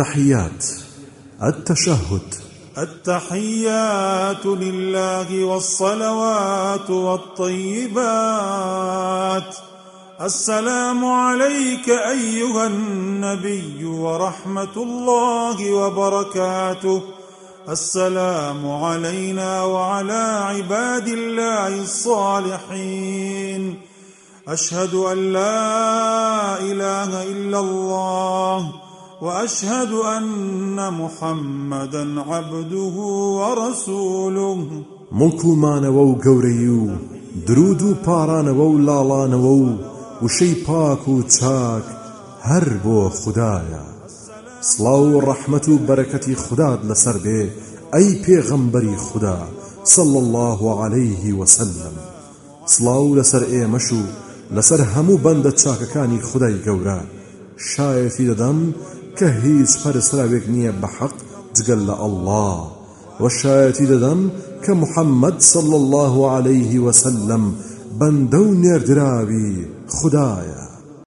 تحيات التشهد. التحيات لله والصلوات والطيبات. السلام عليك أيها النبي ورحمة الله وبركاته. السلام علينا وعلى عباد الله الصالحين. أشهد أن لا وأشهد أن محمدا عبده ورسوله. مڵکومانەوە و گەورەی و درود و پارانەوە و لاڵانەوە و وشەی پاک و چاک هەر بۆ خدایە. سڵاو و ڕەحمەت و بەرەکەتی خودات لەسەر الله عليه وسلم سڵاو لەسەر ئێمەش و لەسەر هەموو بەندە چاکەکانی خدای گەورە. شایەتی دەدەم کە هیچ پەرسراوێک نییە بە حەق جگەل لە کە محەممەد صلى الله عليه وسلم بەندە و نێردراوی